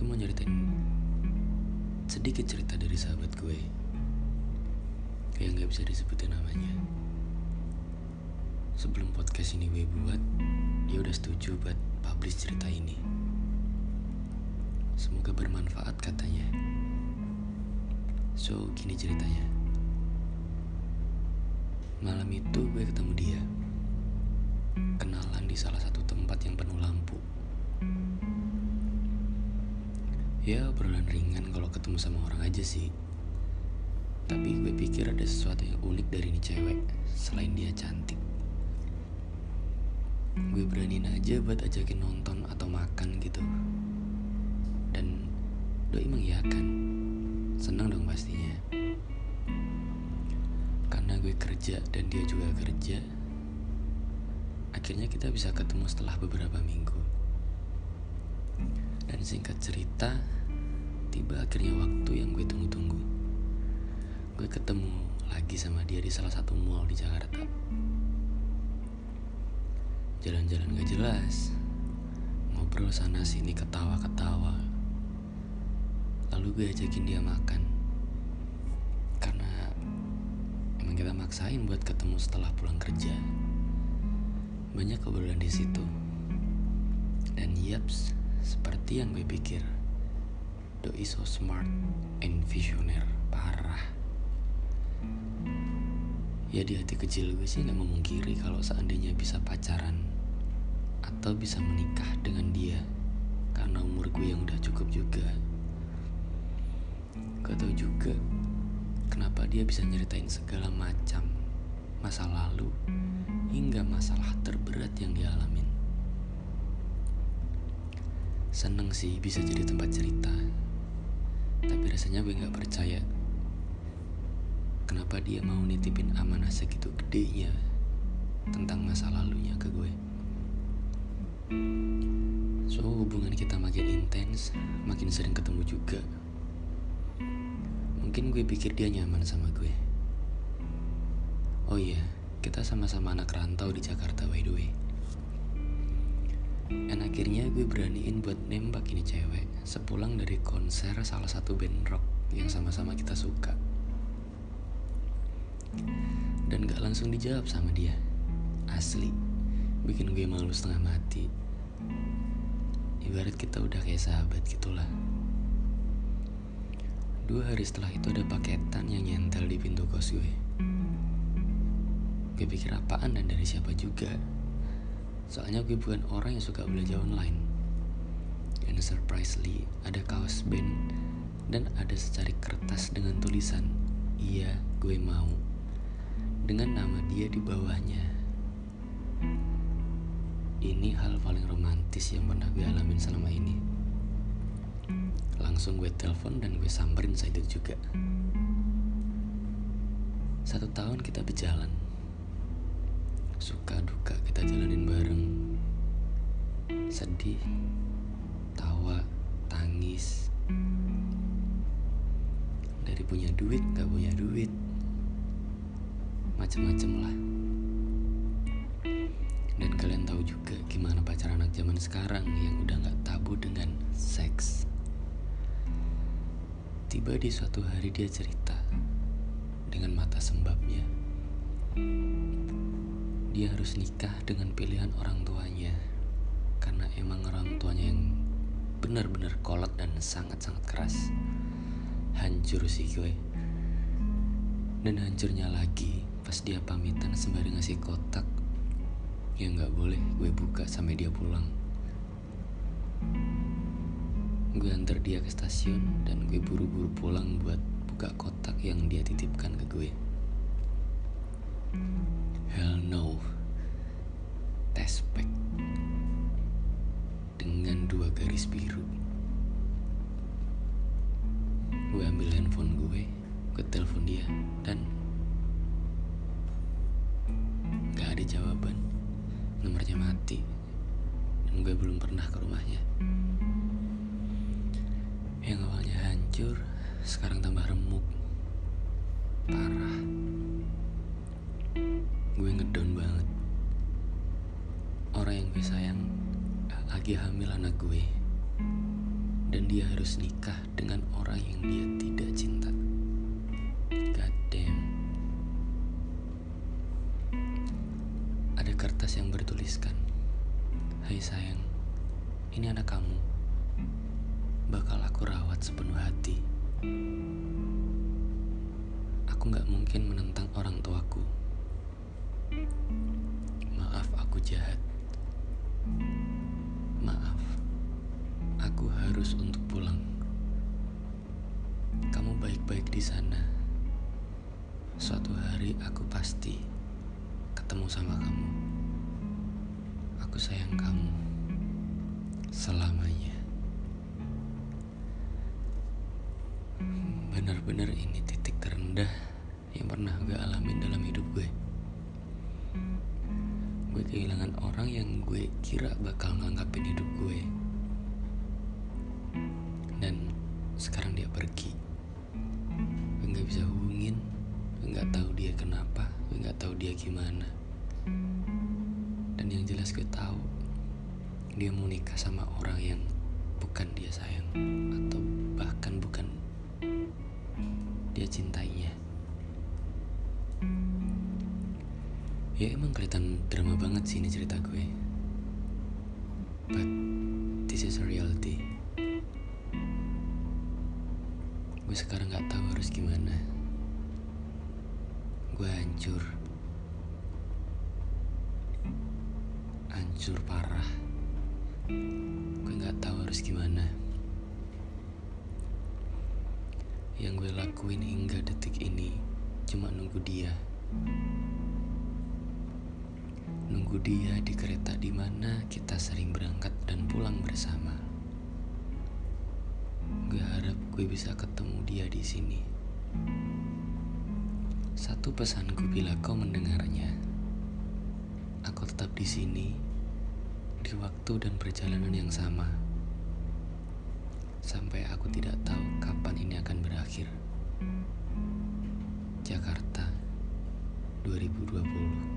bawain sedikit cerita dari sahabat gue yang gak bisa disebutin namanya. Sebelum podcast ini gue buat, dia udah setuju buat publish cerita ini. Semoga bermanfaat katanya. So, gini ceritanya. Malam itu gue ketemu dia. Kenalan di salah satu tempat yang penuh lampu. Ya obrolan ringan kalau ketemu sama orang aja sih. Tapi gue pikir ada sesuatu yang unik dari ini cewek Selain dia cantik. Gue beraniin aja buat ajakin nonton atau makan gitu. Dan doi mengiyakan. Senang dong pastinya. Karena gue kerja dan dia juga kerja Akhirnya kita bisa ketemu setelah beberapa minggu dan singkat cerita, tiba akhirnya waktu yang gue tunggu-tunggu. Gue ketemu lagi sama dia di salah satu mall di Jakarta. Jalan-jalan gak jelas, ngobrol sana sini ketawa-ketawa. Lalu gue ajakin dia makan. Karena emang kita maksain buat ketemu setelah pulang kerja. Banyak obrolan di situ. Dan yaps, seperti yang gue pikir, Doi so smart and visioner parah. Ya di hati kecil gue sih gak memungkiri kalau seandainya bisa pacaran atau bisa menikah dengan dia karena umur gue yang udah cukup juga. Gak tau juga kenapa dia bisa nyeritain segala macam masa lalu hingga masalah terberat yang dialamin. Seneng sih bisa jadi tempat cerita. Tapi rasanya gue gak percaya. Kenapa dia mau nitipin amanah segitu gedenya Tentang masa lalunya ke gue? So hubungan kita makin intens Makin sering ketemu juga. Mungkin gue pikir dia nyaman sama gue. Oh iya, kita sama-sama anak rantau di Jakarta by the way dan akhirnya gue beraniin buat nembak ini cewek Sepulang dari konser salah satu band rock yang sama-sama kita suka. Dan gak langsung dijawab sama dia. Asli Bikin gue malu setengah mati. Ibarat kita udah kayak sahabat gitulah. Dua hari setelah itu ada paketan yang nyentel di pintu kos gue. Gue pikir apaan dan dari siapa juga Soalnya gue bukan orang yang suka belanja online. And surprisingly, ada kaos band dan ada secari kertas dengan tulisan Iya, gue mau. Dengan nama dia di bawahnya. Ini hal paling romantis yang pernah gue alamin selama ini. Langsung gue telepon dan gue samperin saat itu juga. Satu tahun kita berjalan suka duka kita jalanin bareng. Sedih tawa tangis. Dari punya duit gak punya duit. Macem-macem lah. Dan kalian tahu juga gimana pacaran anak zaman sekarang yang udah gak tabu dengan seks. Tiba di suatu hari dia cerita dengan mata sembabnya dia harus nikah dengan pilihan orang tuanya. Karena emang orang tuanya yang benar-benar kolot dan sangat-sangat keras. Hancur sih gue. Dan hancurnya lagi pas dia pamitan sembari ngasih kotak. Yang nggak boleh gue buka sampai dia pulang. Gue antar dia ke stasiun dan gue buru-buru pulang buat buka kotak yang dia titipkan ke gue Tespek. Dengan dua garis biru. Gue ambil handphone gue, gue telepon dia, dan gak ada jawaban. Nomornya mati, dan gue belum pernah ke rumahnya. Yang awalnya hancur, sekarang tambah remuk. Parah lagi hamil anak gue dan dia harus nikah dengan orang yang dia tidak cinta. God damn. Ada kertas yang bertuliskan, Hai sayang, ini anak kamu. Bakal aku rawat sepenuh hati. Aku gak mungkin menentang orang tuaku. Maaf aku jahat. Maaf, aku harus untuk pulang. Kamu baik-baik di sana. Suatu hari aku pasti ketemu sama kamu. Aku sayang kamu selamanya. Benar-benar ini titik terendah yang pernah gue alamin dalam hidup gue. Gue kehilangan orang yang gue kira bakal nganggapin hidup gue. Dan sekarang dia pergi. Gue gak bisa hubungin, gue gak tahu dia kenapa, gue gak tahu dia gimana. Dan yang jelas gue tahu dia mau nikah sama orang yang bukan dia sayang atau bahkan bukan dia cintainya. Ya emang kelihatan drama banget sih ini cerita gue. But this is a reality. Gue sekarang gak tahu harus gimana. Gue hancur. Hancur parah. Gue gak tahu harus gimana. Yang gue lakuin hingga detik ini cuma nunggu dia. Nunggu dia di kereta di mana kita sering berangkat dan pulang bersama. Gue harap gue bisa ketemu dia di sini. Satu pesanku bila kau mendengarnya. Aku tetap di sini di waktu dan perjalanan yang sama sampai aku tidak tahu kapan ini akan berakhir. Jakarta 2020